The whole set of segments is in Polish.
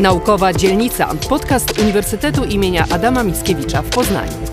Naukowa Dzielnica, podcast Uniwersytetu imienia Adama Mickiewicza w Poznaniu.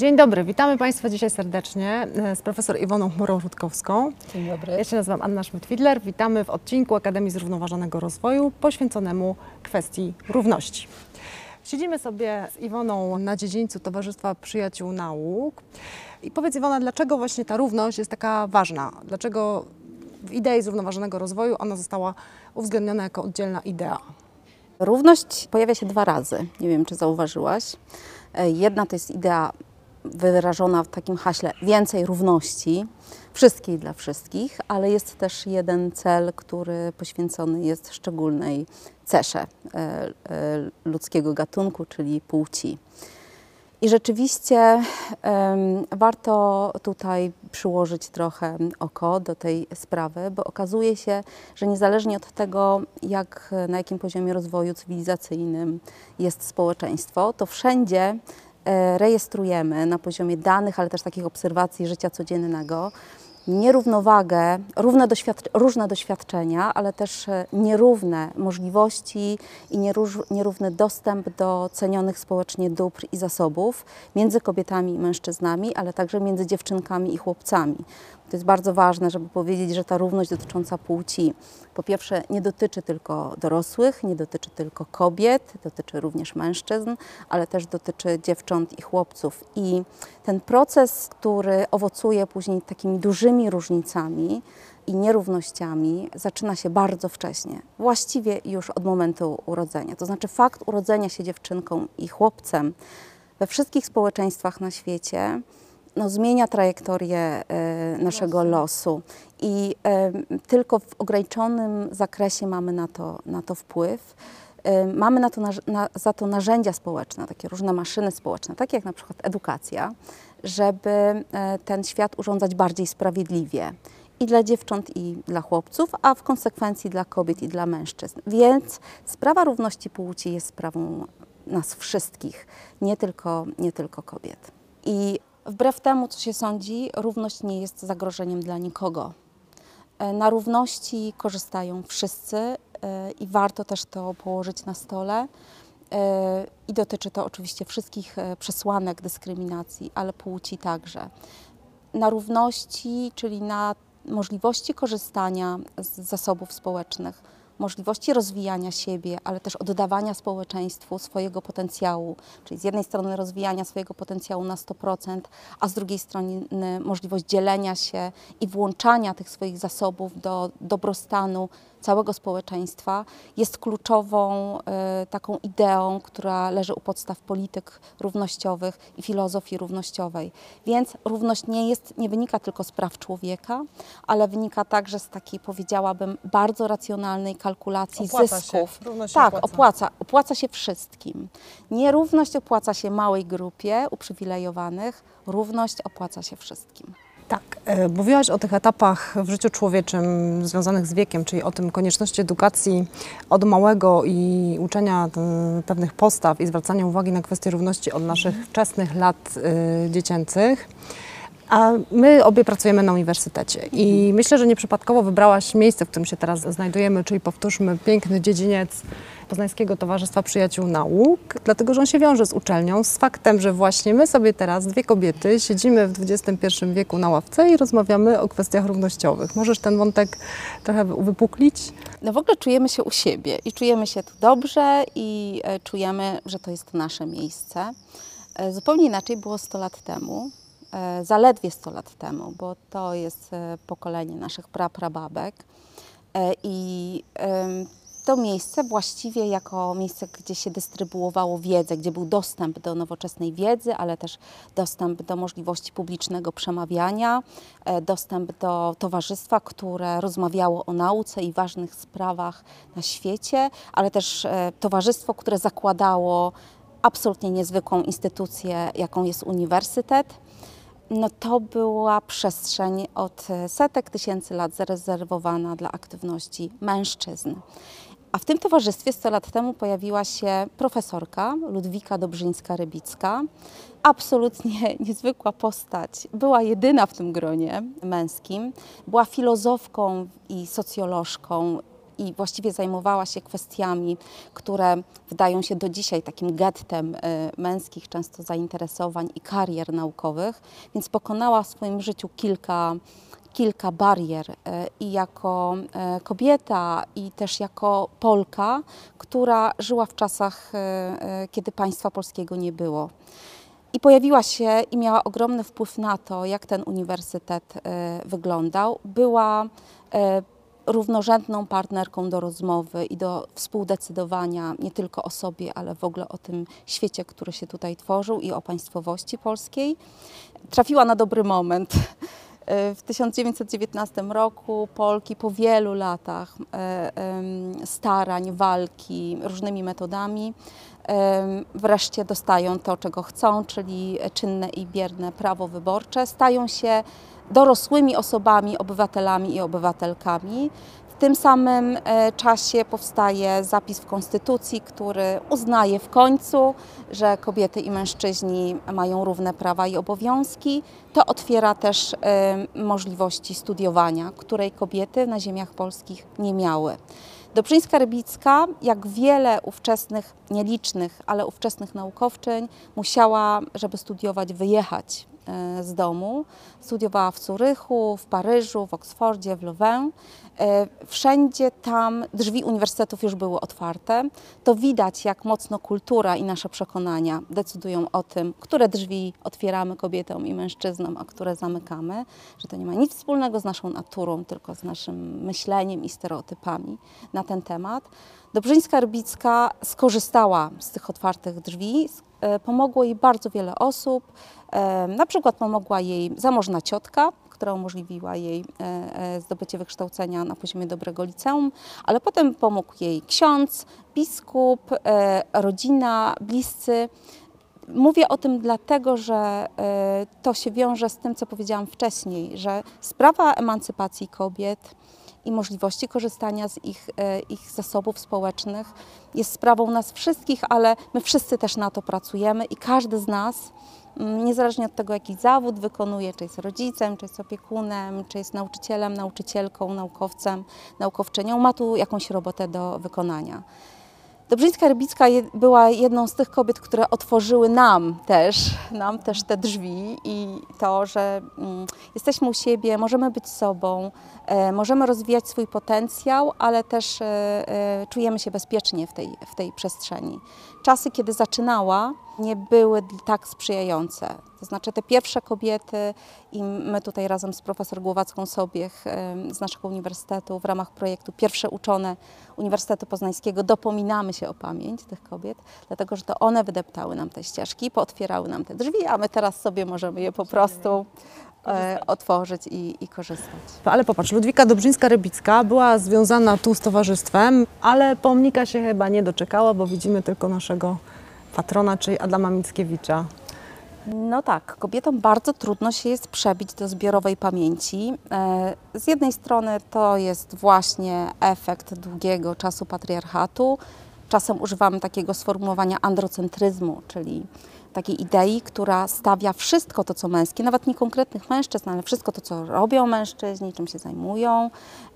Dzień dobry, witamy Państwa dzisiaj serdecznie e, z profesor Iwoną Chmurą-Rutkowską. Dzień dobry. Ja się nazywam Anna Schmidt-Widler. Witamy w odcinku Akademii Zrównoważonego Rozwoju poświęconemu kwestii równości. Siedzimy sobie z Iwoną na dziedzińcu Towarzystwa Przyjaciół Nauk. I powiedz Iwona, dlaczego właśnie ta równość jest taka ważna? Dlaczego w idei zrównoważonego rozwoju ona została uwzględniona jako oddzielna idea? Równość pojawia się dwa razy. Nie wiem, czy zauważyłaś. E, Jedna to jest idea wyrażona w takim haśle więcej równości, wszystkich dla wszystkich, ale jest też jeden cel, który poświęcony jest szczególnej cesze e, e, ludzkiego gatunku, czyli płci. I rzeczywiście em, warto tutaj przyłożyć trochę oko do tej sprawy, bo okazuje się, że niezależnie od tego, jak, na jakim poziomie rozwoju cywilizacyjnym jest społeczeństwo, to wszędzie rejestrujemy na poziomie danych, ale też takich obserwacji życia codziennego, nierównowagę, równe różne doświadczenia, ale też e, nierówne możliwości i nierówny dostęp do cenionych społecznie dóbr i zasobów między kobietami i mężczyznami, ale także między dziewczynkami i chłopcami. To jest bardzo ważne, żeby powiedzieć, że ta równość dotycząca płci po pierwsze nie dotyczy tylko dorosłych, nie dotyczy tylko kobiet, dotyczy również mężczyzn, ale też dotyczy dziewcząt i chłopców. I ten proces, który owocuje później takimi dużymi różnicami i nierównościami, zaczyna się bardzo wcześnie, właściwie już od momentu urodzenia. To znaczy fakt urodzenia się dziewczynką i chłopcem we wszystkich społeczeństwach na świecie no, zmienia trajektorię e, naszego losu i e, tylko w ograniczonym zakresie mamy na to, na to wpływ. E, Mamy na to, na, za to narzędzia społeczne, takie różne maszyny społeczne, takie jak na przykład edukacja, żeby ten świat urządzać bardziej sprawiedliwie i dla dziewcząt, i dla chłopców, a w konsekwencji dla kobiet i dla mężczyzn. Więc sprawa równości płci jest sprawą nas wszystkich, nie tylko, nie tylko kobiet. I wbrew temu, co się sądzi, równość nie jest zagrożeniem dla nikogo. E, Na równości korzystają wszyscy e, i warto też to położyć na stole. E, I dotyczy to oczywiście wszystkich przesłanek dyskryminacji, ale płci także. Na równości, czyli na możliwości korzystania z zasobów społecznych, możliwości rozwijania siebie, ale też oddawania społeczeństwu swojego potencjału, czyli z jednej strony rozwijania swojego potencjału na 100%, a z drugiej strony możliwość dzielenia się i włączania tych swoich zasobów do dobrostanu całego społeczeństwa jest kluczową e, taką ideą, która leży u podstaw polityk równościowych i filozofii równościowej. Więc równość nie, jest, nie wynika tylko z praw człowieka, ale wynika także z takiej, powiedziałabym, bardzo racjonalnej kalkulacji Opłaca się. zysków. Równość się tak, opłaca. opłaca. opłaca się wszystkim. Nierówność opłaca się małej grupie uprzywilejowanych, równość opłaca się wszystkim. Tak, e, mówiłaś o tych etapach w życiu człowieczym związanych z wiekiem, czyli o tym konieczności edukacji od małego i uczenia e, pewnych postaw i zwracania uwagi na kwestie równości od naszych wczesnych lat e, dziecięcych. A my obie pracujemy na uniwersytecie i myślę, że nieprzypadkowo wybrałaś miejsce, w którym się teraz znajdujemy, czyli powtórzmy piękny dziedziniec Poznańskiego Towarzystwa Przyjaciół Nauk, dlatego że on się wiąże z uczelnią, z faktem, że właśnie my sobie teraz, dwie kobiety, siedzimy w XXI wieku na ławce i rozmawiamy o kwestiach równościowych. Możesz ten wątek trochę uwypuklić? No w ogóle czujemy się u siebie i czujemy się tu dobrze i e, czujemy, że to jest nasze miejsce. E, Zupełnie inaczej było 100 lat temu, zaledwie 100 lat temu, bo to jest e, pokolenie naszych praprababek. E, I to miejsce właściwie jako miejsce, gdzie się dystrybuowało wiedzę, gdzie był dostęp do nowoczesnej wiedzy, ale też dostęp do możliwości publicznego przemawiania, e, dostęp do towarzystwa, które rozmawiało o nauce i ważnych sprawach na świecie, ale też e, towarzystwo, które zakładało absolutnie niezwykłą instytucję, jaką jest uniwersytet no to była przestrzeń od setek tysięcy lat zarezerwowana dla aktywności mężczyzn. A w tym towarzystwie 100 lat temu pojawiła się profesorka Ludwika Dobrzyńska-Rybicka. Absolutnie niezwykła postać. Była jedyna w tym gronie męskim. Była filozofką i socjolożką i właściwie zajmowała się kwestiami, które wydają się do dzisiaj takim gettem y, męskich często zainteresowań i karier naukowych, więc pokonała w swoim życiu kilka kilka barier y, i jako y, kobieta, i też jako Polka, która żyła w czasach, kiedy państwa polskiego nie było. I pojawiła się i miała ogromny wpływ na to, jak ten uniwersytet wyglądał. Była równorzędną partnerką do rozmowy i do współdecydowania nie tylko o sobie, ale w ogóle o tym świecie, który się tutaj tworzył i o państwowości polskiej. Trafiła na dobry moment. W 1919 roku Polki po wielu latach e, starań, walki różnymi metodami wreszcie dostają to, czego chcą, czyli czynne i bierne prawo wyborcze, stają się dorosłymi osobami, obywatelami i obywatelkami. W tym samym e, czasie powstaje zapis w Konstytucji, który uznaje w końcu, że kobiety i mężczyźni mają równe prawa i obowiązki. To otwiera też możliwości studiowania, której kobiety na ziemiach polskich nie miały. Dobrzyńska Rybicka, jak wiele ówczesnych, nielicznych, ale ówczesnych naukowczyń, musiała, żeby studiować, wyjechać E, z domu. Studiowała w Curychu, w Paryżu, w Oksfordzie, w Louvain. E, wszędzie tam drzwi uniwersytetów już były otwarte. To widać, jak mocno kultura i nasze przekonania decydują o tym, które drzwi otwieramy kobietom i mężczyznom, a które zamykamy. Że to nie ma nic wspólnego z naszą naturą, tylko z naszym myśleniem i stereotypami na ten temat. Dobrzyńska Rybicka skorzystała z tych otwartych drzwi, e, pomogło jej bardzo wiele osób. E, na przykład pomogła jej zamożna ciotka, która umożliwiła jej e, zdobycie wykształcenia na poziomie dobrego liceum, ale potem pomógł jej ksiądz, biskup, rodzina, bliscy. Mówię o tym dlatego, że to się wiąże z tym, co powiedziałam wcześniej, że sprawa emancypacji kobiet, i możliwości korzystania z ich, e, ich zasobów społecznych jest sprawą nas wszystkich, ale my wszyscy też na to pracujemy i każdy z nas, niezależnie od tego, jaki zawód wykonuje, czy jest rodzicem, czy jest opiekunem, czy jest nauczycielem, nauczycielką, naukowcem, naukowczynią, ma tu jakąś robotę do wykonania. Dobrzyńska Rybicka była jedną z tych kobiet, które otworzyły nam też, nam też te drzwi i to, że mm, jesteśmy u siebie, możemy być sobą, e, możemy rozwijać swój potencjał, ale też e, e, czujemy się bezpiecznie w tej, w tej przestrzeni. Czasy, kiedy zaczynała, nie były tak sprzyjające. To znaczy te pierwsze kobiety i my tutaj razem z profesor Głowacką Sobiech z naszego uniwersytetu w ramach projektu Pierwsze Uczone Uniwersytetu Poznańskiego dopominamy się o pamięć tych kobiet, dlatego że to one wydeptały nam te ścieżki, pootwierały nam te drzwi, a my teraz sobie możemy je po prostu e, otworzyć i, i, korzystać. Ale popatrz, Ludwika Dobrzyńska-Rybicka była związana tu z towarzystwem, ale pomnika się chyba nie doczekała, bo widzimy tylko naszego patrona, czyli Adama Mickiewicza. No tak, kobietom bardzo trudno się jest przebić do zbiorowej pamięci. E, z jednej strony to jest właśnie efekt długiego czasu patriarchatu. Czasem używamy takiego sformułowania androcentryzmu, czyli takiej idei, która stawia wszystko to, co męskie, nawet nie konkretnych mężczyzn, ale wszystko to, co robią mężczyźni, czym się zajmują,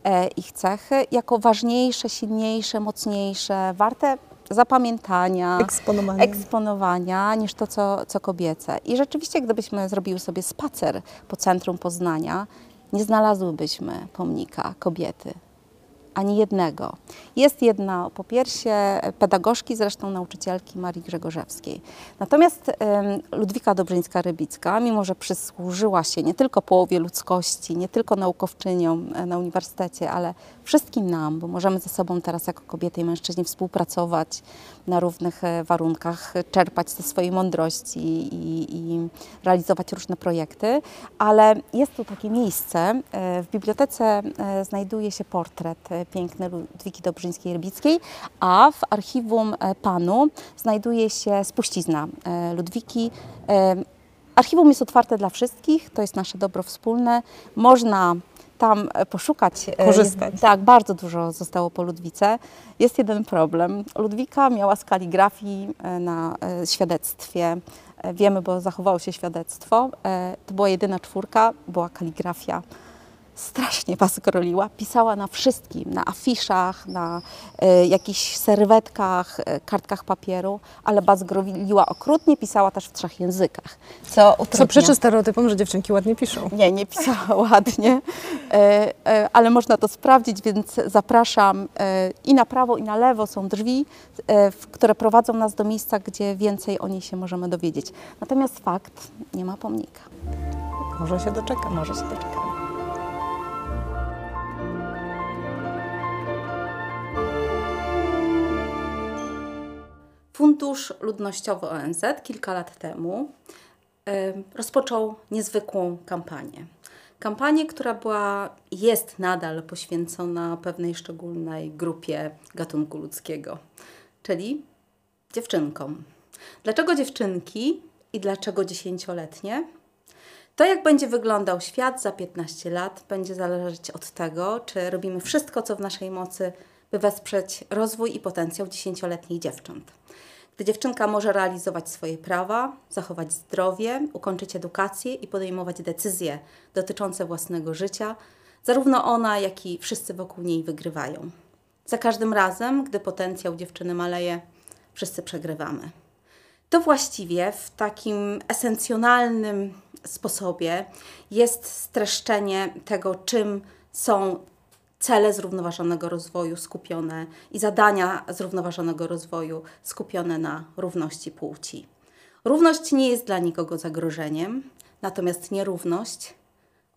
e, ich cechy, jako ważniejsze, silniejsze, mocniejsze, warte zapamiętania, eksponowania, eksponowania niż to, co, co kobiece. I rzeczywiście, gdybyśmy zrobiły sobie spacer po centrum Poznania, nie znalazłybyśmy pomnika kobiety. Ani jednego. Jest jedna po piersie pedagogzki, zresztą nauczycielki Marii Grzegorzewskiej. Natomiast Ludwika Dobrzyńska-Rybicka, mimo że przysłużyła się nie tylko połowie ludzkości, nie tylko naukowczyniom e, na uniwersytecie, ale wszystkim nam, bo możemy ze sobą teraz jako kobiety i mężczyźni współpracować na równych e, warunkach, czerpać ze swojej mądrości i, i realizować różne projekty, ale jest tu takie miejsce. E, w bibliotece znajduje się portret piękny Ludwiki Dobrzyńskiej-Rybickiej, a w archiwum PANU znajduje się spuścizna Ludwiki. Archiwum jest otwarte dla wszystkich, to jest nasze dobro wspólne. Można tam poszukać. E, Korzystać. Tak, bardzo dużo zostało po Ludwice. Jest jeden problem. Ludwika miała z kaligrafii e, na e, świadectwie. Wiemy, bo zachowało się świadectwo. To była jedyna czwórka, była kaligrafia strasznie was groliła. Pisała na wszystkim, na afiszach, na y, jakichś serwetkach, y, kartkach papieru, ale was groliła okrutnie, pisała też w trzech językach. Co, utrudnia. co przeczy stereotypom, że dziewczynki ładnie piszą. Nie, nie pisała ładnie, y, ale można to sprawdzić, więc zapraszam. I na prawo, i na lewo są drzwi, które prowadzą nas do miejsca, gdzie więcej o niej się możemy dowiedzieć. Natomiast fakt, nie ma pomnika. Może się doczeka. Może się doczeka. Fundusz Ludnościowy ONZ kilka lat temu rozpoczął niezwykłą kampanię. Kampanię, która była, jest nadal poświęcona pewnej szczególnej grupie gatunku ludzkiego, czyli dziewczynkom. Dlaczego dziewczynki i dlaczego dziesięcioletnie? To, jak będzie wyglądał świat za 15 lat, będzie zależeć od tego, czy robimy wszystko, co w naszej mocy, by wesprzeć rozwój i potencjał dziesięcioletnich dziewcząt gdy dziewczynka może realizować swoje prawa, zachować zdrowie, ukończyć edukację i podejmować decyzje dotyczące własnego życia, zarówno ona, jak i wszyscy wokół niej wygrywają. Za każdym razem, gdy potencjał dziewczyny maleje, wszyscy przegrywamy. To właściwie w takim esencjonalnym sposobie jest streszczenie tego, czym są cele zrównoważonego rozwoju skupione i zadania zrównoważonego rozwoju skupione na równości płci. Równość nie jest dla nikogo zagrożeniem, natomiast nierówność,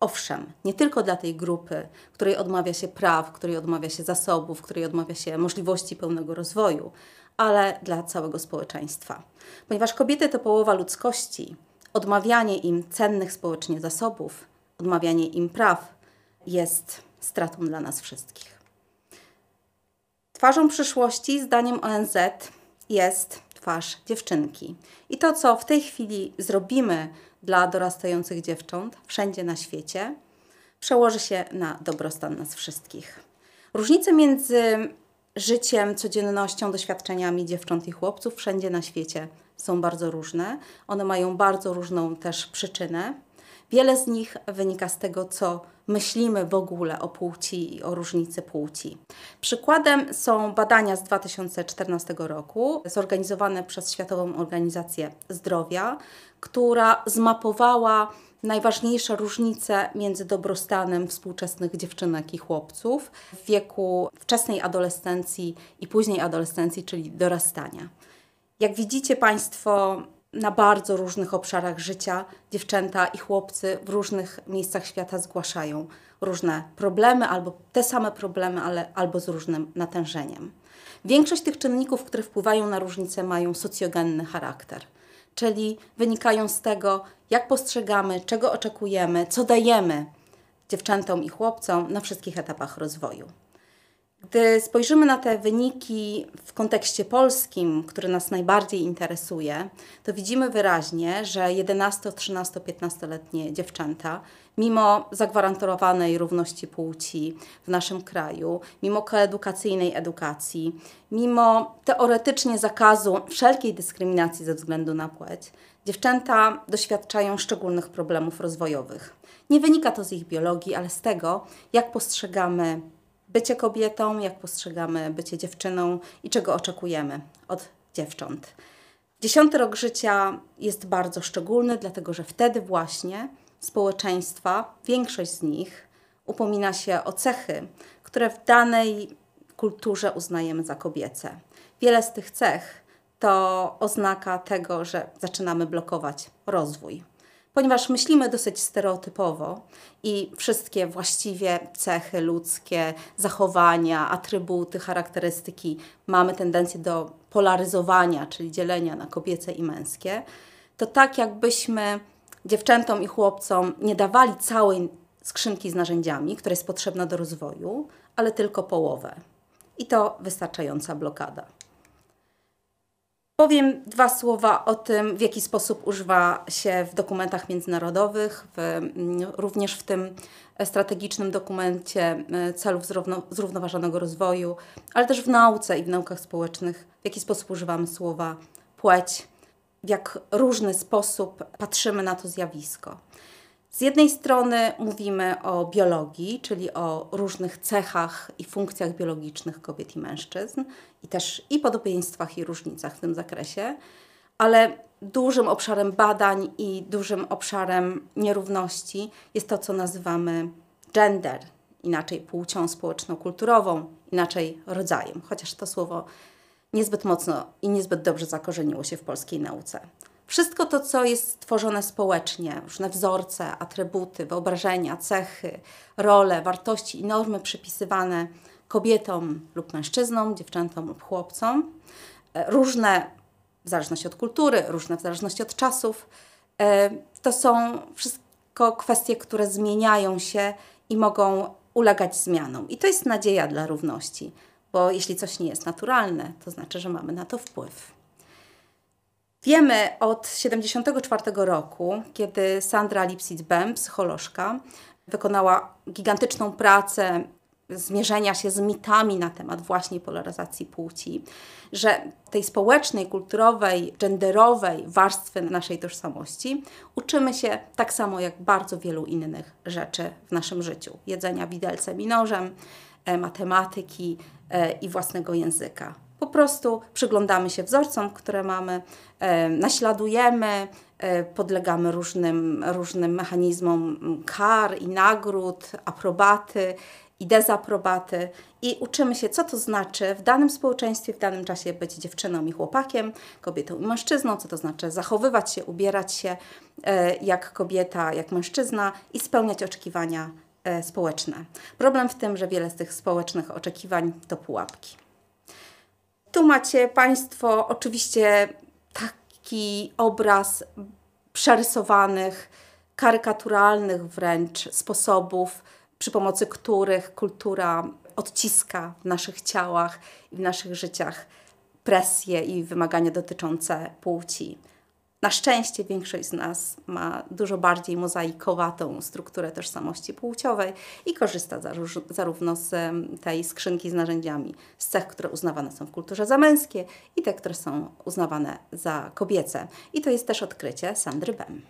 owszem, nie tylko dla tej grupy, której odmawia się praw, której odmawia się zasobów, której odmawia się możliwości pełnego rozwoju, ale dla całego społeczeństwa. Ponieważ kobiety to połowa ludzkości, odmawianie im cennych społecznie zasobów, odmawianie im praw jest stratą dla nas wszystkich. Twarzą przyszłości, zdaniem ONZ, jest twarz dziewczynki. I to, co w tej chwili zrobimy dla dorastających dziewcząt wszędzie na świecie, przełoży się na dobrostan nas wszystkich. Różnice między życiem, codziennością, doświadczeniami dziewcząt i chłopców wszędzie na świecie są bardzo różne. One mają bardzo różną też przyczynę. Wiele z nich wynika z tego, co myślimy w ogóle o płci i o różnicy płci. Przykładem są badania z 2014 roku, zorganizowane przez Światową Organizację Zdrowia, która zmapowała najważniejsze różnice między dobrostanem współczesnych dziewczynek i chłopców w wieku wczesnej adolescencji i później adolescencji, czyli dorastania. Jak widzicie Państwo, na bardzo różnych obszarach życia dziewczęta i chłopcy w różnych miejscach świata zgłaszają różne problemy, albo te same problemy, ale albo z różnym natężeniem. Większość tych czynników, które wpływają na różnice, mają socjogenny charakter, czyli wynikają z tego, jak postrzegamy, czego oczekujemy, co dajemy dziewczętom i chłopcom na wszystkich etapach rozwoju. Gdy spojrzymy na te wyniki w kontekście polskim, który nas najbardziej interesuje, to widzimy wyraźnie, że 11, 13, 15-letnie dziewczęta, mimo zagwarantowanej równości płci w naszym kraju, mimo koedukacyjnej edukacji, mimo teoretycznie zakazu wszelkiej dyskryminacji ze względu na płeć, dziewczęta doświadczają szczególnych problemów rozwojowych. Nie wynika to z ich biologii, ale z tego, jak postrzegamy bycie kobietą, jak postrzegamy bycie dziewczyną i czego oczekujemy od dziewcząt. Dziesiąty rok życia jest bardzo szczególny, dlatego że wtedy właśnie społeczeństwa, większość z nich, upomina się o cechy, które w danej kulturze uznajemy za kobiece. Wiele z tych cech to oznaka tego, że zaczynamy blokować rozwój. Ponieważ myślimy dosyć stereotypowo i wszystkie właściwie cechy ludzkie, zachowania, atrybuty, charakterystyki mamy tendencję do polaryzowania, czyli dzielenia na kobiece i męskie, to tak jakbyśmy dziewczętom i chłopcom nie dawali całej skrzynki z narzędziami, która jest potrzebna do rozwoju, ale tylko połowę. I to wystarczająca blokada. Powiem dwa słowa o tym, w jaki sposób używa się w dokumentach międzynarodowych, w, mm, również w tym strategicznym dokumencie e, celów zrówno, zrównoważonego rozwoju, ale też w nauce i w naukach społecznych, w jaki sposób używamy słowa płeć, w jak różny sposób patrzymy na to zjawisko. Z jednej strony mówimy o biologii, czyli o różnych cechach i funkcjach biologicznych kobiet i mężczyzn, i też i podobieństwach i różnicach w tym zakresie, ale dużym obszarem badań i dużym obszarem nierówności jest to, co nazywamy gender, inaczej płcią społeczno-kulturową, inaczej rodzajem, chociaż to słowo niezbyt mocno i niezbyt dobrze zakorzeniło się w polskiej nauce. Wszystko to, co jest stworzone społecznie, różne wzorce, atrybuty, wyobrażenia, cechy, role, wartości i normy przypisywane kobietom lub mężczyznom, dziewczętom lub chłopcom, e, różne w zależności od kultury, różne w zależności od czasów, e, to są wszystko kwestie, które zmieniają się i mogą ulegać zmianom. I to jest nadzieja dla równości, bo jeśli coś nie jest naturalne, to znaczy, że mamy na to wpływ. Wiemy od 1974 roku, kiedy Sandra Lipsitz-Bem, psycholożka, wykonała gigantyczną pracę zmierzenia się z mitami na temat właśnie polaryzacji płci, że tej społecznej, kulturowej, genderowej warstwy naszej tożsamości uczymy się tak samo jak bardzo wielu innych rzeczy w naszym życiu. Jedzenia widelcem i nożem, e, matematyki e, i własnego języka. Po prostu przyglądamy się wzorcom, które mamy, e, naśladujemy, e, podlegamy różnym, różnym mechanizmom kar i nagród, aprobaty i dezaprobaty i uczymy się, co to znaczy w danym społeczeństwie, w danym czasie być dziewczyną i chłopakiem, kobietą i mężczyzną, co to znaczy zachowywać się, ubierać się e, jak kobieta, jak mężczyzna i spełniać oczekiwania społeczne. Problem w tym, że wiele z tych społecznych oczekiwań to pułapki. Tu macie Państwo oczywiście taki obraz przerysowanych, karykaturalnych wręcz sposobów, przy pomocy których kultura odciska w naszych ciałach i w naszych życiach presje i wymagania dotyczące płci. Na szczęście większość z nas ma dużo bardziej mozaikowatą strukturę tożsamości płciowej i korzysta zarówno z tej skrzynki z narzędziami, z cech, które uznawane są w kulturze za męskie i te, które są uznawane za kobiece. I to jest też odkrycie Sandry Bem.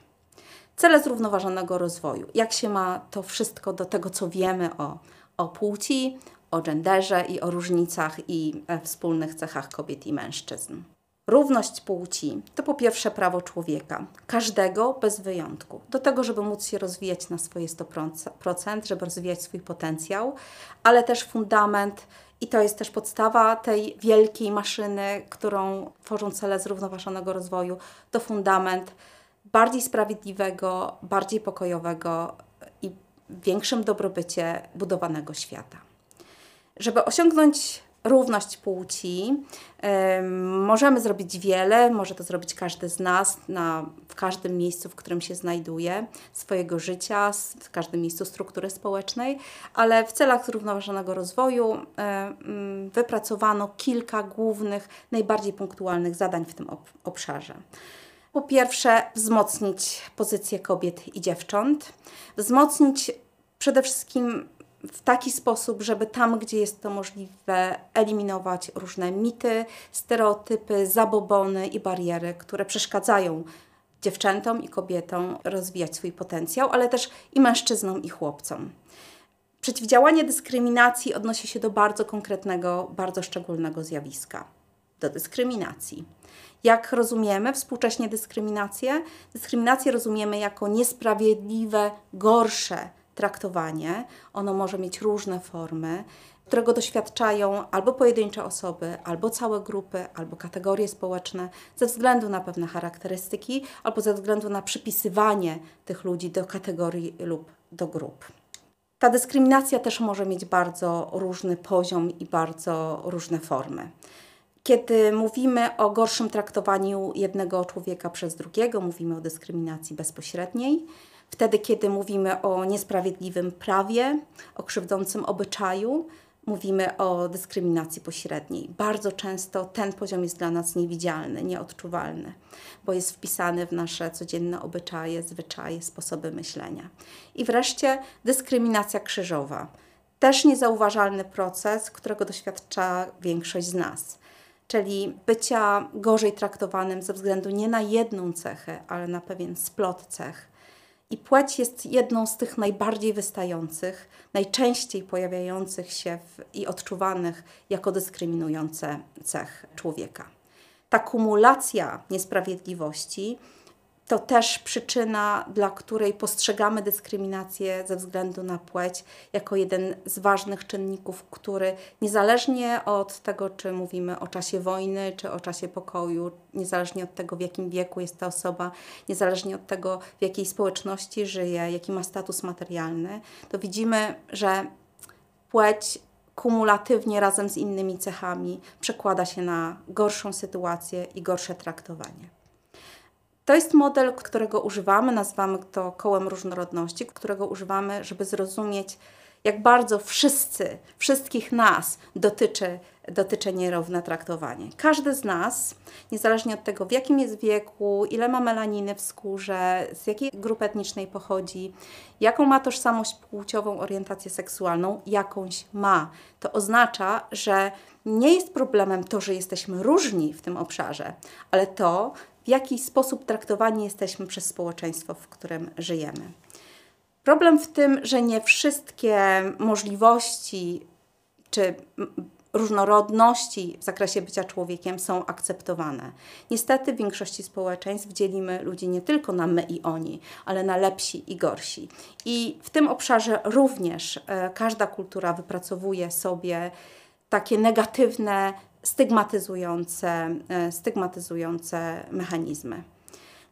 Cele zrównoważonego rozwoju. Jak się ma to wszystko do tego, co wiemy o, o płci, o genderze i o różnicach i e, wspólnych cechach kobiet i mężczyzn. Równość płci to po pierwsze prawo człowieka, każdego bez wyjątku, do tego, żeby móc się rozwijać na swoje 100%, żeby rozwijać swój potencjał, ale też fundament i to jest też podstawa tej wielkiej maszyny, którą tworzą cele zrównoważonego rozwoju, to fundament bardziej sprawiedliwego, bardziej pokojowego i większym dobrobycie budowanego świata. Żeby osiągnąć równość płci. Możemy zrobić wiele, może to zrobić każdy z nas na, w każdym miejscu, w którym się znajduje, swojego życia, w każdym miejscu struktury społecznej, ale w celach zrównoważonego rozwoju wypracowano kilka głównych, najbardziej punktualnych zadań w tym obszarze. Po pierwsze, wzmocnić pozycję kobiet i dziewcząt, wzmocnić przede wszystkim w taki sposób, żeby tam, gdzie jest to możliwe, eliminować różne mity, stereotypy, zabobony i bariery, które przeszkadzają dziewczętom i kobietom rozwijać swój potencjał, ale też i mężczyznom i chłopcom. Przeciwdziałanie dyskryminacji odnosi się do bardzo konkretnego, bardzo szczególnego zjawiska do dyskryminacji. Jak rozumiemy współcześnie dyskryminację? Dyskryminację rozumiemy jako niesprawiedliwe, gorsze traktowanie. Ono może mieć różne formy, którego doświadczają albo pojedyncze osoby, albo całe grupy, albo kategorie społeczne ze względu na pewne charakterystyki, albo ze względu na przypisywanie tych ludzi do kategorii lub do grup. Ta dyskryminacja też może mieć bardzo różny poziom i bardzo różne formy. Kiedy mówimy o gorszym traktowaniu jednego człowieka przez drugiego, mówimy o dyskryminacji bezpośredniej. Wtedy, kiedy mówimy o niesprawiedliwym prawie, o krzywdzącym obyczaju, mówimy o dyskryminacji pośredniej. Bardzo często ten poziom jest dla nas niewidzialny, nieodczuwalny, bo jest wpisany w nasze codzienne obyczaje, zwyczaje, sposoby myślenia. I wreszcie dyskryminacja krzyżowa. Też niezauważalny proces, którego doświadcza większość z nas czyli bycia gorzej traktowanym ze względu nie na jedną cechę, ale na pewien splot cech. I płeć jest jedną z tych najbardziej wystających, najczęściej pojawiających się w, i odczuwanych jako dyskryminujące cech człowieka. Ta kumulacja niesprawiedliwości to też przyczyna, dla której postrzegamy dyskryminację ze względu na płeć jako jeden z ważnych czynników, który niezależnie od tego, czy mówimy o czasie wojny, czy o czasie pokoju, niezależnie od tego, w jakim wieku jest ta osoba, niezależnie od tego, w jakiej społeczności żyje, jaki ma status materialny, to widzimy, że płeć kumulatywnie razem z innymi cechami przekłada się na gorszą sytuację i gorsze traktowanie. To jest model, którego używamy, nazywamy to kołem różnorodności, którego używamy, żeby zrozumieć, jak bardzo wszyscy, wszystkich nas dotyczy, dotyczy nierówne traktowanie. Każdy z nas, niezależnie od tego, w jakim jest wieku, ile ma melaniny w skórze, z jakiej grupy etnicznej pochodzi, jaką ma tożsamość płciową, orientację seksualną, jakąś ma. To oznacza, że nie jest problemem to, że jesteśmy różni w tym obszarze, ale to, w jaki sposób traktowani jesteśmy przez społeczeństwo, w którym żyjemy. Problem w tym, że nie wszystkie możliwości czy różnorodności w zakresie bycia człowiekiem są akceptowane. Niestety w większości społeczeństw dzielimy ludzi nie tylko na my i oni, ale na lepsi i gorsi. I w tym obszarze również e, każda kultura wypracowuje sobie takie negatywne stygmatyzujące, e, stygmatyzujące mechanizmy.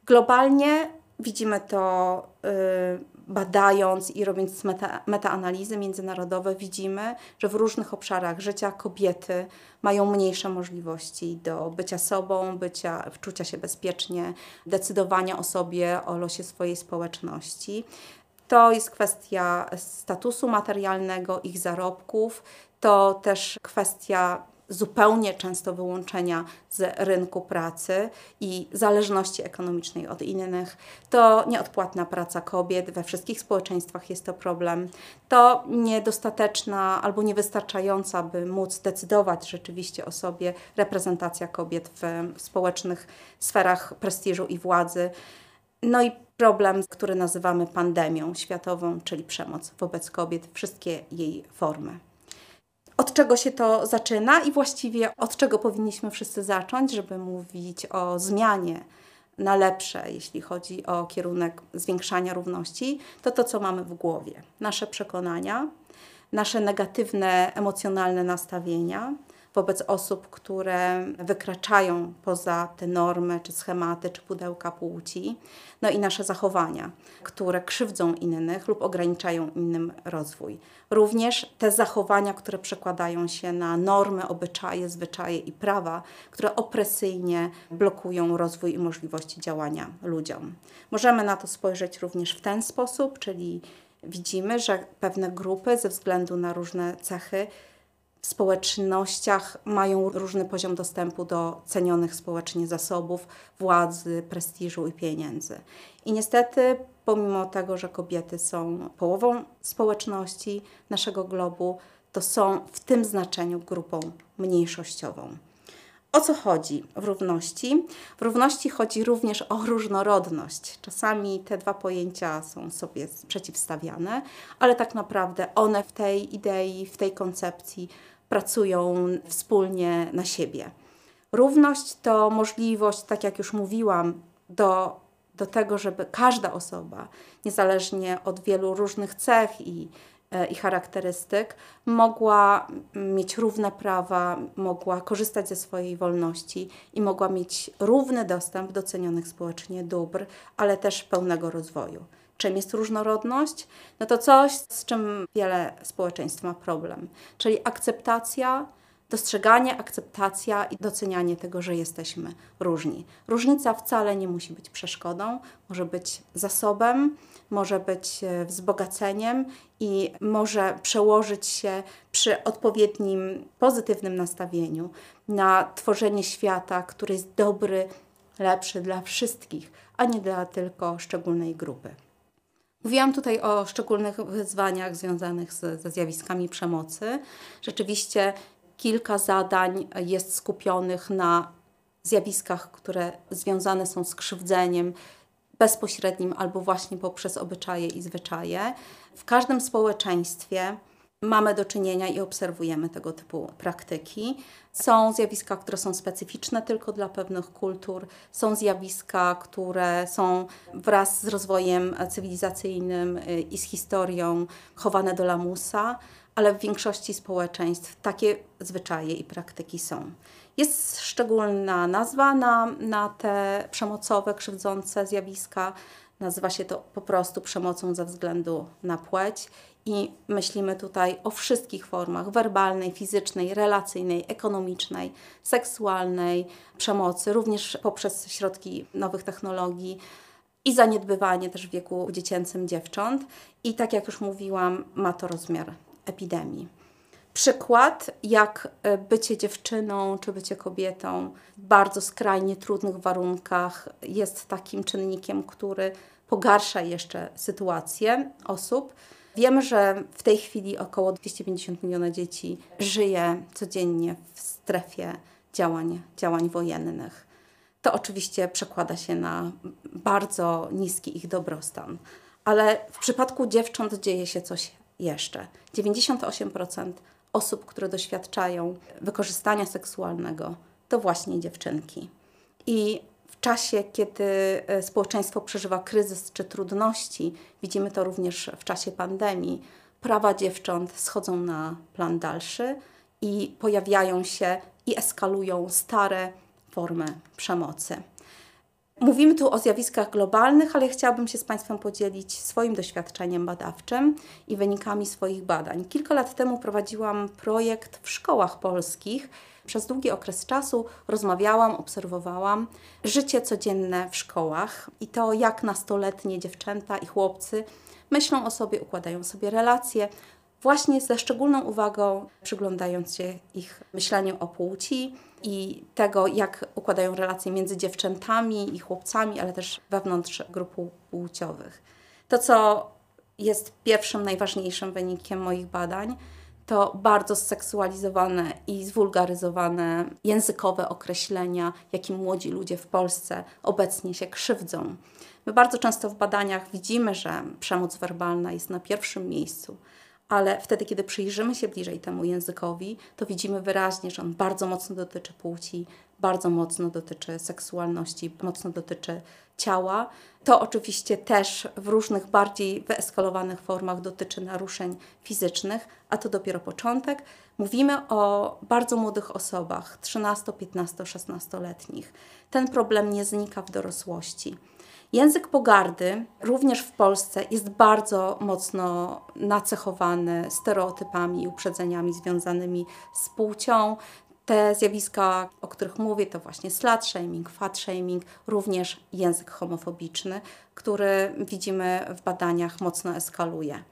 Globalnie widzimy to e, badając i robiąc meta, metaanalizy międzynarodowe, widzimy, że w różnych obszarach życia kobiety mają mniejsze możliwości do bycia sobą, bycia, czucia się bezpiecznie, decydowania o sobie, o losie swojej społeczności. To jest kwestia statusu materialnego, ich zarobków, to też kwestia zupełnie często wyłączenia z rynku pracy i zależności ekonomicznej od innych. To nieodpłatna praca kobiet, we wszystkich społeczeństwach jest to problem. To niedostateczna albo niewystarczająca, by móc decydować rzeczywiście o sobie reprezentacja kobiet w, społecznych sferach prestiżu i władzy. No i problem, który nazywamy pandemią światową, czyli przemoc wobec kobiet, wszystkie jej formy od czego się to zaczyna i właściwie od czego powinniśmy wszyscy zacząć, żeby mówić o zmianie na lepsze, jeśli chodzi o kierunek zwiększania równości, to to, co mamy w głowie. Nasze przekonania, nasze negatywne emocjonalne nastawienia, wobec osób, które wykraczają poza te normy, czy schematy, czy pudełka płci, no i nasze zachowania, które krzywdzą innych lub ograniczają innym rozwój. Również te zachowania, które przekładają się na normy, obyczaje, zwyczaje i prawa, które opresyjnie blokują rozwój i możliwości działania ludziom. Możemy na to spojrzeć również w ten sposób, czyli widzimy, że pewne grupy ze względu na różne cechy społecznościach mają różny poziom dostępu do cenionych społecznie zasobów, władzy, prestiżu i pieniędzy. I niestety, pomimo tego, że kobiety są połową społeczności naszego globu, to są w tym znaczeniu grupą mniejszościową. O co chodzi w równości? W równości chodzi również o różnorodność. Czasami te dwa pojęcia są sobie przeciwstawiane, ale tak naprawdę one w tej idei, w tej koncepcji pracują wspólnie na siebie. Równość to możliwość, tak jak już mówiłam, do do tego, żeby każda osoba, niezależnie od wielu różnych cech i, e, i charakterystyk, mogła mieć równe prawa, mogła korzystać ze swojej wolności i mogła mieć równy dostęp do cenionych społecznie dóbr, ale też pełnego rozwoju. Czym jest różnorodność? No to coś, z czym wiele społeczeństw ma problem, czyli akceptacja dostrzeganie, akceptacja i docenianie tego, że jesteśmy różni. Różnica wcale nie musi być przeszkodą, może być zasobem, może być e, wzbogaceniem i może przełożyć się przy odpowiednim pozytywnym nastawieniu na tworzenie świata, który jest dobry, lepszy dla wszystkich, a nie dla tylko szczególnej grupy. Mówiłam tutaj o szczególnych wyzwaniach związanych z, ze zjawiskami przemocy. Rzeczywiście kilka zadań jest skupionych na zjawiskach, które związane są z krzywdzeniem bezpośrednim albo właśnie poprzez obyczaje i zwyczaje. W każdym społeczeństwie mamy do czynienia i obserwujemy tego typu praktyki. Są zjawiska, które są specyficzne tylko dla pewnych kultur, są zjawiska, które są wraz z rozwojem cywilizacyjnym y, i z historią chowane do lamusa ale w większości społeczeństw takie zwyczaje i praktyki są. Jest szczególna nazwa na, na te przemocowe, krzywdzące zjawiska. Nazywa się to po prostu przemocą ze względu na płeć i myślimy tutaj o wszystkich formach werbalnej, fizycznej, relacyjnej, ekonomicznej, seksualnej przemocy, również poprzez środki nowych technologii i zaniedbywanie też w wieku dziecięcym dziewcząt. I tak jak już mówiłam, ma to rozmiar epidemii. Przykład, jak e, bycie dziewczyną czy bycie kobietą w bardzo skrajnie trudnych warunkach jest takim czynnikiem, który pogarsza jeszcze sytuację osób. Wiemy, że w tej chwili około 250 milionów dzieci żyje codziennie w strefie działań, działań wojennych. To oczywiście przekłada się na bardzo niski ich dobrostan. Ale w przypadku dziewcząt dzieje się coś jeszcze. 98% osób, które doświadczają wykorzystania seksualnego, to właśnie dziewczynki. I w czasie, kiedy e, społeczeństwo przeżywa kryzys czy trudności, widzimy to również w czasie pandemii, prawa dziewcząt schodzą na plan dalszy i pojawiają się i eskalują stare formy przemocy. Mówimy tu o zjawiskach globalnych, ale chciałabym się z Państwem podzielić swoim doświadczeniem badawczym i wynikami swoich badań. Kilka lat temu prowadziłam projekt w szkołach polskich. Przez długi okres czasu rozmawiałam, obserwowałam życie codzienne w szkołach i to, jak nastoletnie dziewczęta i chłopcy myślą o sobie, układają sobie relacje, właśnie ze szczególną uwagą przyglądając się ich myśleniu o płci i tego, jak układają relacje między dziewczętami i chłopcami, ale też wewnątrz grup płciowych. To, co jest pierwszym, najważniejszym wynikiem moich badań, to bardzo zseksualizowane i zwulgaryzowane językowe określenia, jakim młodzi ludzie w Polsce obecnie się krzywdzą. My bardzo często w badaniach widzimy, że przemoc werbalna jest na pierwszym miejscu, ale wtedy, kiedy przyjrzymy się bliżej temu językowi, to widzimy wyraźnie, że on bardzo mocno dotyczy płci, bardzo mocno dotyczy seksualności, mocno dotyczy ciała. To oczywiście też w różnych bardziej wyeskalowanych formach dotyczy naruszeń fizycznych, a to dopiero początek. Mówimy o bardzo młodych osobach, 13, 15, 16-letnich. Ten problem nie znika w dorosłości. Język pogardy również w Polsce jest bardzo mocno nacechowany stereotypami i uprzedzeniami związanymi z płcią. Te zjawiska, o których mówię, to właśnie slut shaming, fat shaming, również język homofobiczny, który widzimy w badaniach mocno eskaluje.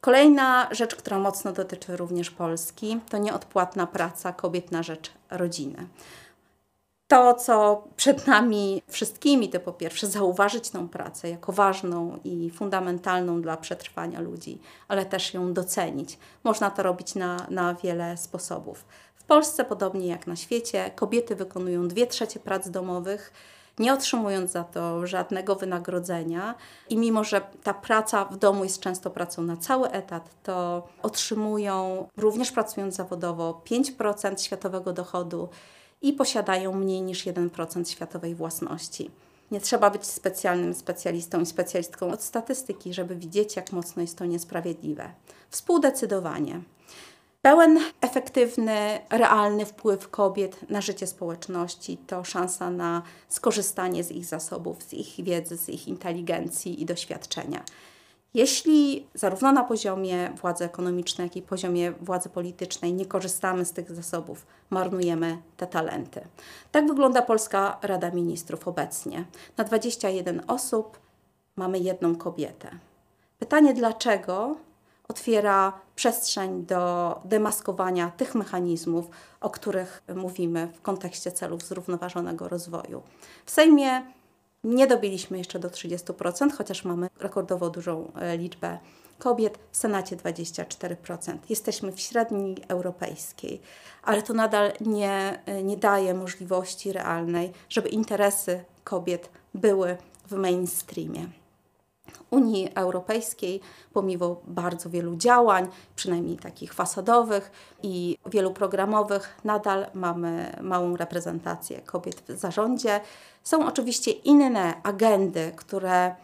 Kolejna rzecz, która mocno dotyczy również Polski, to nieodpłatna praca kobiet na rzecz rodziny. To, co przed nami wszystkimi, to po pierwsze zauważyć tę pracę jako ważną i fundamentalną dla przetrwania ludzi, ale też ją docenić. Można to robić na, na wiele sposobów. W Polsce, podobnie jak na świecie, kobiety wykonują dwie trzecie prac domowych, nie otrzymując za to żadnego wynagrodzenia. I mimo, że ta praca w domu jest często pracą na cały etat, to otrzymują, również pracując zawodowo, 5% światowego dochodu i posiadają mniej niż 1% światowej własności. Nie trzeba być specjalnym specjalistą i specjalistką od statystyki, żeby widzieć, jak mocno jest to niesprawiedliwe. Współdecydowanie. Pełen, efektywny, realny wpływ kobiet na życie społeczności to szansa na skorzystanie z ich zasobów, z ich wiedzy, z ich inteligencji i doświadczenia. Jeśli zarówno na poziomie władzy ekonomicznej, jak i poziomie władzy politycznej nie korzystamy z tych zasobów, marnujemy te talenty. Tak wygląda Polska Rada Ministrów obecnie. Na 21 osób mamy jedną kobietę. Pytanie dlaczego otwiera przestrzeń do demaskowania tych mechanizmów, o których mówimy w kontekście celów zrównoważonego rozwoju. W Sejmie nie dobiliśmy jeszcze do 30%, chociaż mamy rekordowo dużą e, liczbę kobiet, w Senacie 24%. Jesteśmy w średniej europejskiej, ale to nadal nie, e, nie daje możliwości realnej, żeby interesy kobiet były w mainstreamie. Unii Europejskiej, pomimo bardzo wielu działań, przynajmniej takich fasadowych i wielu programowych, nadal mamy małą reprezentację kobiet w zarządzie. Są oczywiście inne agendy, które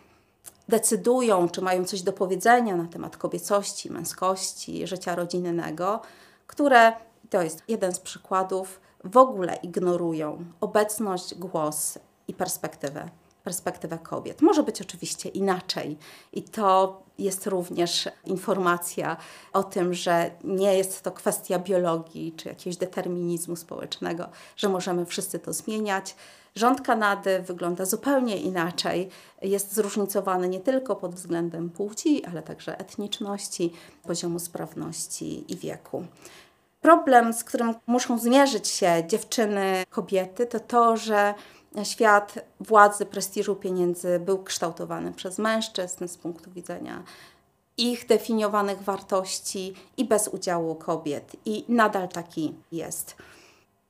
decydują, czy mają coś do powiedzenia na temat kobiecości, męskości, życia rodzinnego, które to jest jeden z przykładów, w ogóle ignorują obecność, głos i perspektywę perspektywę kobiet. Może być oczywiście inaczej i to jest również informacja o tym, że nie jest to kwestia biologii czy jakiegoś determinizmu społecznego, że możemy wszyscy to zmieniać. Rząd Kanady wygląda zupełnie inaczej. Jest zróżnicowany nie tylko pod względem płci, ale także etniczności, poziomu sprawności i wieku. Problem, z którym muszą zmierzyć się dziewczyny, kobiety, to to, że świat władzy, prestiżu, pieniędzy był kształtowany przez mężczyzn z punktu widzenia ich definiowanych wartości i bez udziału kobiet. I nadal taki jest.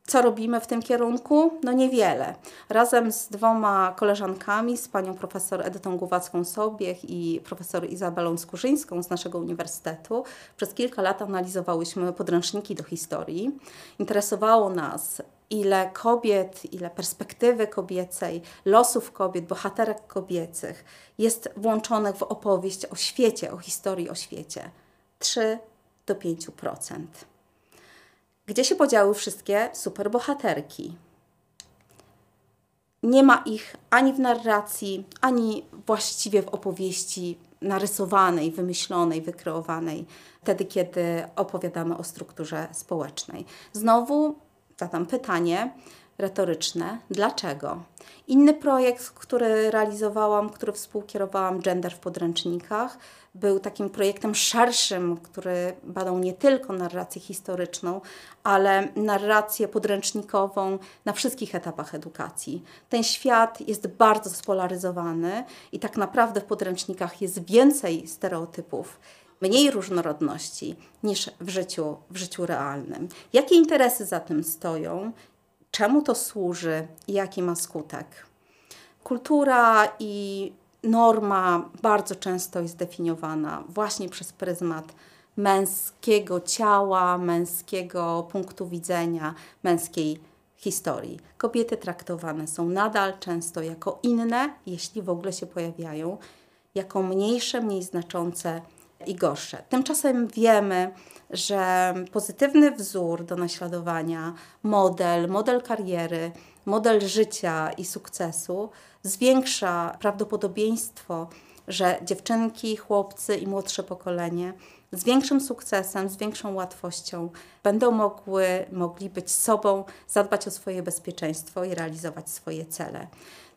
Co robimy w tym kierunku? No niewiele. Razem z dwoma koleżankami, z panią profesor Edytą Głowacką-Sobiech i profesor Izabelą Skurzyńską z naszego uniwersytetu, przez kilka lat analizowałyśmy podręczniki do historii. Interesowało nas, ile kobiet, ile perspektywy kobiecej, losów kobiet, bohaterek kobiecych jest włączonych w opowieść o świecie, o historii o świecie. 3 do 5%. Gdzie się podziały wszystkie superbohaterki? Nie ma ich ani w narracji, ani właściwie w opowieści narysowanej, wymyślonej, wykreowanej, wtedy, kiedy opowiadamy o strukturze społecznej. Znowu zadam pytanie retoryczne: dlaczego? Inny projekt, który realizowałam, który współkierowałam, Gender w podręcznikach, był takim projektem szerszym, który badał nie tylko narrację historyczną, ale narrację podręcznikową na wszystkich etapach edukacji. Ten świat jest bardzo spolaryzowany i tak naprawdę w podręcznikach jest więcej stereotypów mniej różnorodności niż w życiu, w życiu realnym. Jakie interesy za tym stoją? Czemu to służy i jaki ma skutek? Kultura i norma bardzo często jest definiowana właśnie przez pryzmat męskiego ciała, męskiego punktu widzenia, męskiej historii. Kobiety traktowane są nadal często jako inne, jeśli w ogóle się pojawiają, jako mniejsze, mniej znaczące i gorsze. Tymczasem wiemy, że pozytywny wzór do naśladowania, model, model kariery, model życia i sukcesu zwiększa prawdopodobieństwo, że dziewczynki, chłopcy i młodsze pokolenie z większym sukcesem, z większą łatwością będą mogły, mogli być sobą, zadbać o swoje bezpieczeństwo i realizować swoje cele.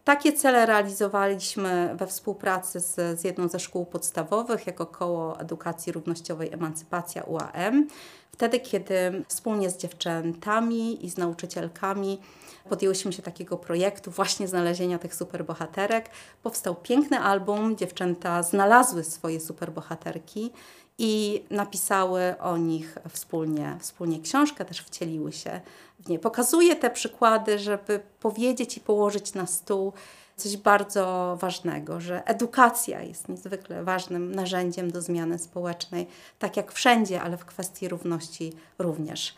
Takie cele realizowaliśmy we współpracy z, z jedną ze szkół podstawowych jako Koło Edukacji Równościowej Emancypacja UAM. Wtedy, kiedy wspólnie z dziewczętami i z nauczycielkami podjęłyśmy się takiego projektu właśnie znalezienia tych superbohaterek, powstał piękny album. Dziewczęta znalazły swoje superbohaterki i napisały o nich wspólnie, wspólnie książkę, też wcieliły się w nie. Pokazuję te przykłady, żeby powiedzieć i położyć na stół coś bardzo ważnego, że edukacja jest niezwykle ważnym narzędziem do zmiany społecznej, tak jak wszędzie, ale w kwestii równości również.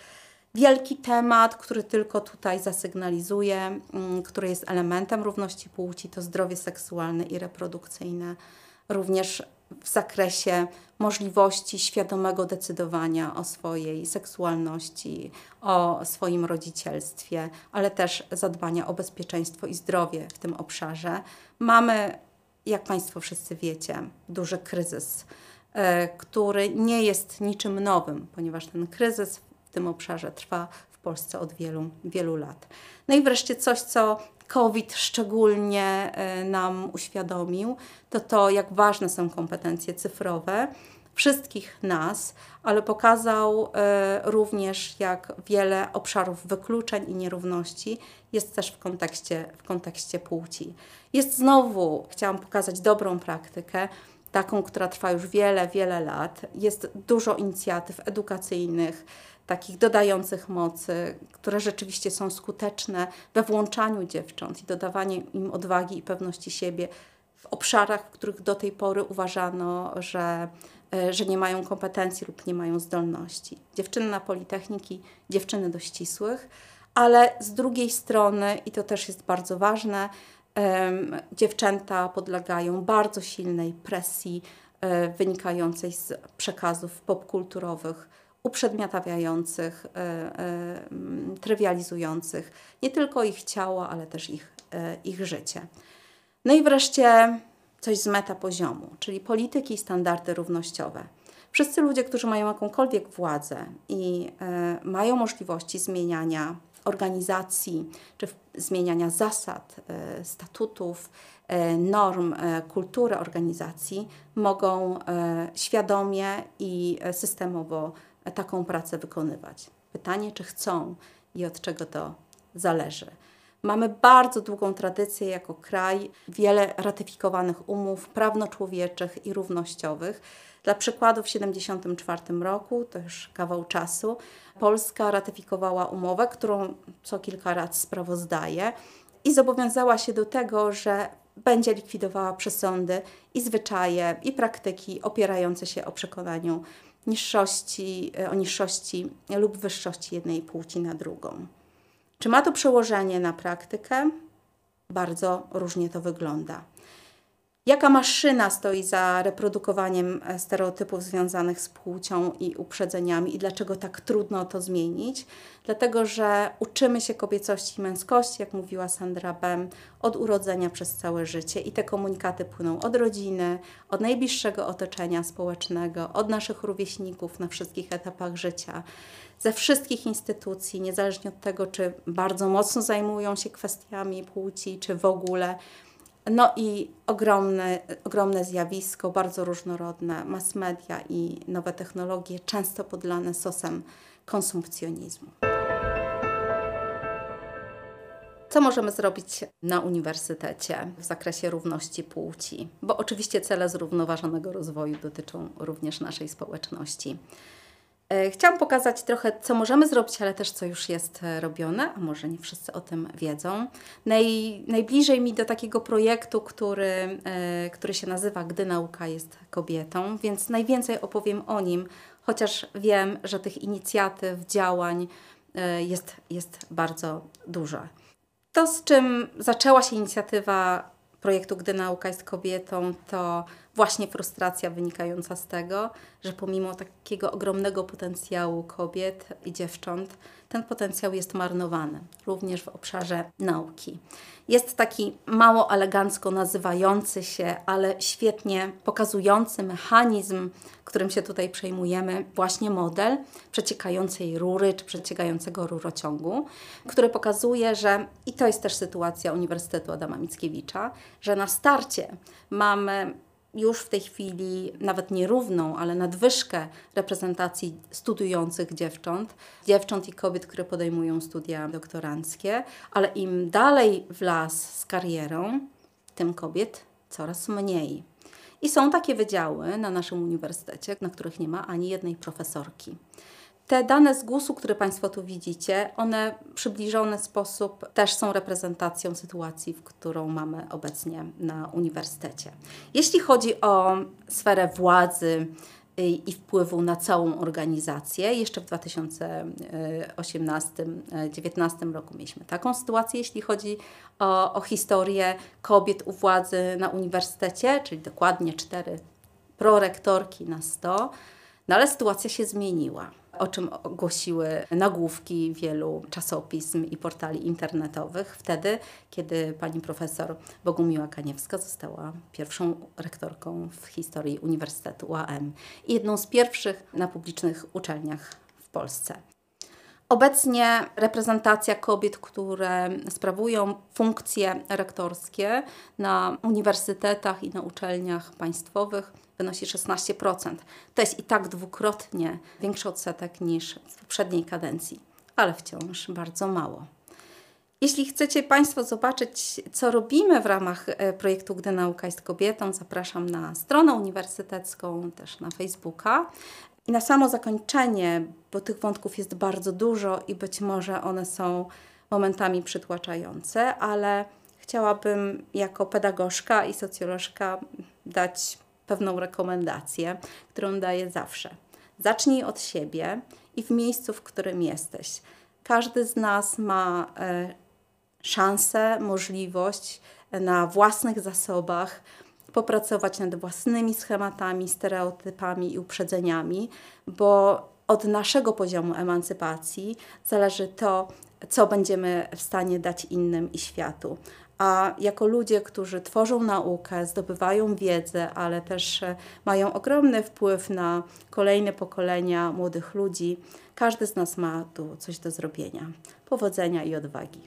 wielki temat, który tylko tutaj zasygnalizuje, mm, który jest elementem równości płci, to zdrowie seksualne i reprodukcyjne, również w zakresie możliwości świadomego decydowania o swojej seksualności, o swoim rodzicielstwie, ale też zadbania o bezpieczeństwo i zdrowie w tym obszarze. Mamy, jak Państwo wszyscy wiecie, duży kryzys, e, który nie jest niczym nowym, ponieważ ten kryzys w tym obszarze trwa w Polsce od wielu, wielu lat. No i wreszcie coś, co COVID szczególnie e, nam uświadomił, to to, jak ważne są kompetencje cyfrowe wszystkich nas, ale pokazał e, również, jak wiele obszarów wykluczeń i nierówności jest też w kontekście, w kontekście płci. Jest znowu, chciałam pokazać dobrą praktykę, taką, która trwa już wiele, wiele lat. Jest dużo inicjatyw edukacyjnych, takich dodających mocy, które rzeczywiście są skuteczne we włączaniu dziewcząt i dodawaniu im odwagi i pewności siebie w obszarach, w których do tej pory uważano, że, e, że nie mają kompetencji lub nie mają zdolności. Dziewczyny na Politechniki, dziewczyny do ścisłych, ale z drugiej strony, i to też jest bardzo ważne, dziewczęta podlegają bardzo silnej presji e, wynikającej z przekazów popkulturowych, uprzedmiotawiających, e, e, trywializujących nie tylko ich ciało, ale też ich, ich życie. No i wreszcie coś z metapoziomu, czyli polityki i standardy równościowe. Wszyscy ludzie, którzy mają jakąkolwiek władzę i mają możliwości zmieniania organizacji, czy zmieniania zasad, e, statutów, e, norm, e, kultury organizacji, mogą świadomie i systemowo taką pracę wykonywać. Pytanie, czy chcą i od czego to zależy. Mamy bardzo długą tradycję jako kraj, wiele ratyfikowanych umów prawno-człowieczych i równościowych. Dla przykładu w 1974 roku, to już kawał czasu, Polska ratyfikowała umowę, którą co kilka lat sprawozdaje i zobowiązała się do tego, że będzie likwidowała przesądy i zwyczaje i praktyki opierające się o przekonaniu niższości, o niższości lub wyższości jednej płci na drugą. Czy ma to przełożenie na praktykę? Bardzo różnie to wygląda. Jaka maszyna stoi za reprodukowaniem e, stereotypów związanych z płcią i uprzedzeniami i dlaczego tak trudno to zmienić? Dlatego, że uczymy się kobiecości i męskości, jak mówiła Sandra Bem, od urodzenia przez całe życie i te komunikaty płyną od rodziny, od najbliższego otoczenia społecznego, od naszych rówieśników na wszystkich etapach życia ze wszystkich instytucji, niezależnie od tego, czy bardzo mocno zajmują się kwestiami płci, czy w ogóle. No i ogromne, ogromne zjawisko, bardzo różnorodne, mass media i nowe technologie, często podlane sosem konsumpcjonizmu. Co możemy zrobić na uniwersytecie w zakresie równości płci? Bo oczywiście cele zrównoważonego rozwoju dotyczą również naszej społeczności. E, chciałam pokazać trochę, co możemy zrobić, ale też co już jest e, robione, a może nie wszyscy o tym wiedzą. Naj, najbliżej mi do takiego projektu, który, e, który się nazywa Gdy nauka jest kobietą, więc najwięcej opowiem o nim, chociaż wiem, że tych inicjatyw, działań jest, jest bardzo dużo. To, z czym zaczęła się inicjatywa projektu Gdy nauka jest kobietą, to właśnie frustracja wynikająca z tego, że pomimo takiego ogromnego potencjału kobiet i dziewcząt, ten potencjał jest marnowany, również w obszarze nauki. Jest taki mało elegancko nazywający się, ale świetnie pokazujący mechanizm, którym się tutaj przejmujemy, właśnie model przeciekającej rury czy przeciekającego rurociągu, który pokazuje, że, i to jest też sytuacja Uniwersytetu Adama Mickiewicza, że na starcie mamy już w tej chwili nawet nierówną, ale nadwyżkę reprezentacji studiujących dziewcząt, dziewcząt i kobiet, które podejmują studia doktoranckie, ale im dalej w las z karierą, tym kobiet coraz mniej. I są takie wydziały na naszym uniwersytecie, na których nie ma ani jednej profesorki. Te dane z GUS-u, które Państwo tu widzicie, one w przybliżony sposób też są reprezentacją sytuacji, w którą mamy obecnie na uniwersytecie. Jeśli chodzi o sferę władzy i wpływu na całą organizację. Jeszcze w 2018-2019 roku mieliśmy taką sytuację, jeśli chodzi o, o historię kobiet u władzy na uniwersytecie, czyli dokładnie cztery prorektorki na 100. No ale sytuacja się zmieniła, o czym ogłosiły nagłówki wielu czasopism i portali internetowych wtedy, kiedy pani profesor Bogumiła Kaniewska została pierwszą rektorką w historii Uniwersytetu UAM i jedną z pierwszych na publicznych uczelniach w Polsce. Obecnie reprezentacja kobiet, które sprawują funkcje rektorskie na uniwersytetach i na uczelniach państwowych wynosi 16%. To jest i tak dwukrotnie większy odsetek niż w poprzedniej kadencji, ale wciąż bardzo mało. Jeśli chcecie Państwo zobaczyć, co robimy w ramach e, projektu Gdy Nauka jest Kobietą, zapraszam na stronę uniwersytecką, też na Facebooka. I na samo zakończenie, bo tych wątków jest bardzo dużo i być może one są momentami przytłaczające, ale chciałabym jako pedagogzka i socjolożka dać pewną rekomendację, którą daję zawsze. Zacznij od siebie i w miejscu, w którym jesteś. Każdy z nas ma e, szansę, możliwość na własnych zasobach popracować nad własnymi schematami, stereotypami i uprzedzeniami, bo od naszego poziomu emancypacji zależy to, co będziemy w stanie dać innym i światu. A jako ludzie, którzy tworzą naukę, zdobywają wiedzę, ale też e, mają ogromny wpływ na kolejne pokolenia młodych ludzi, każdy z nas ma tu coś do zrobienia. Powodzenia i odwagi.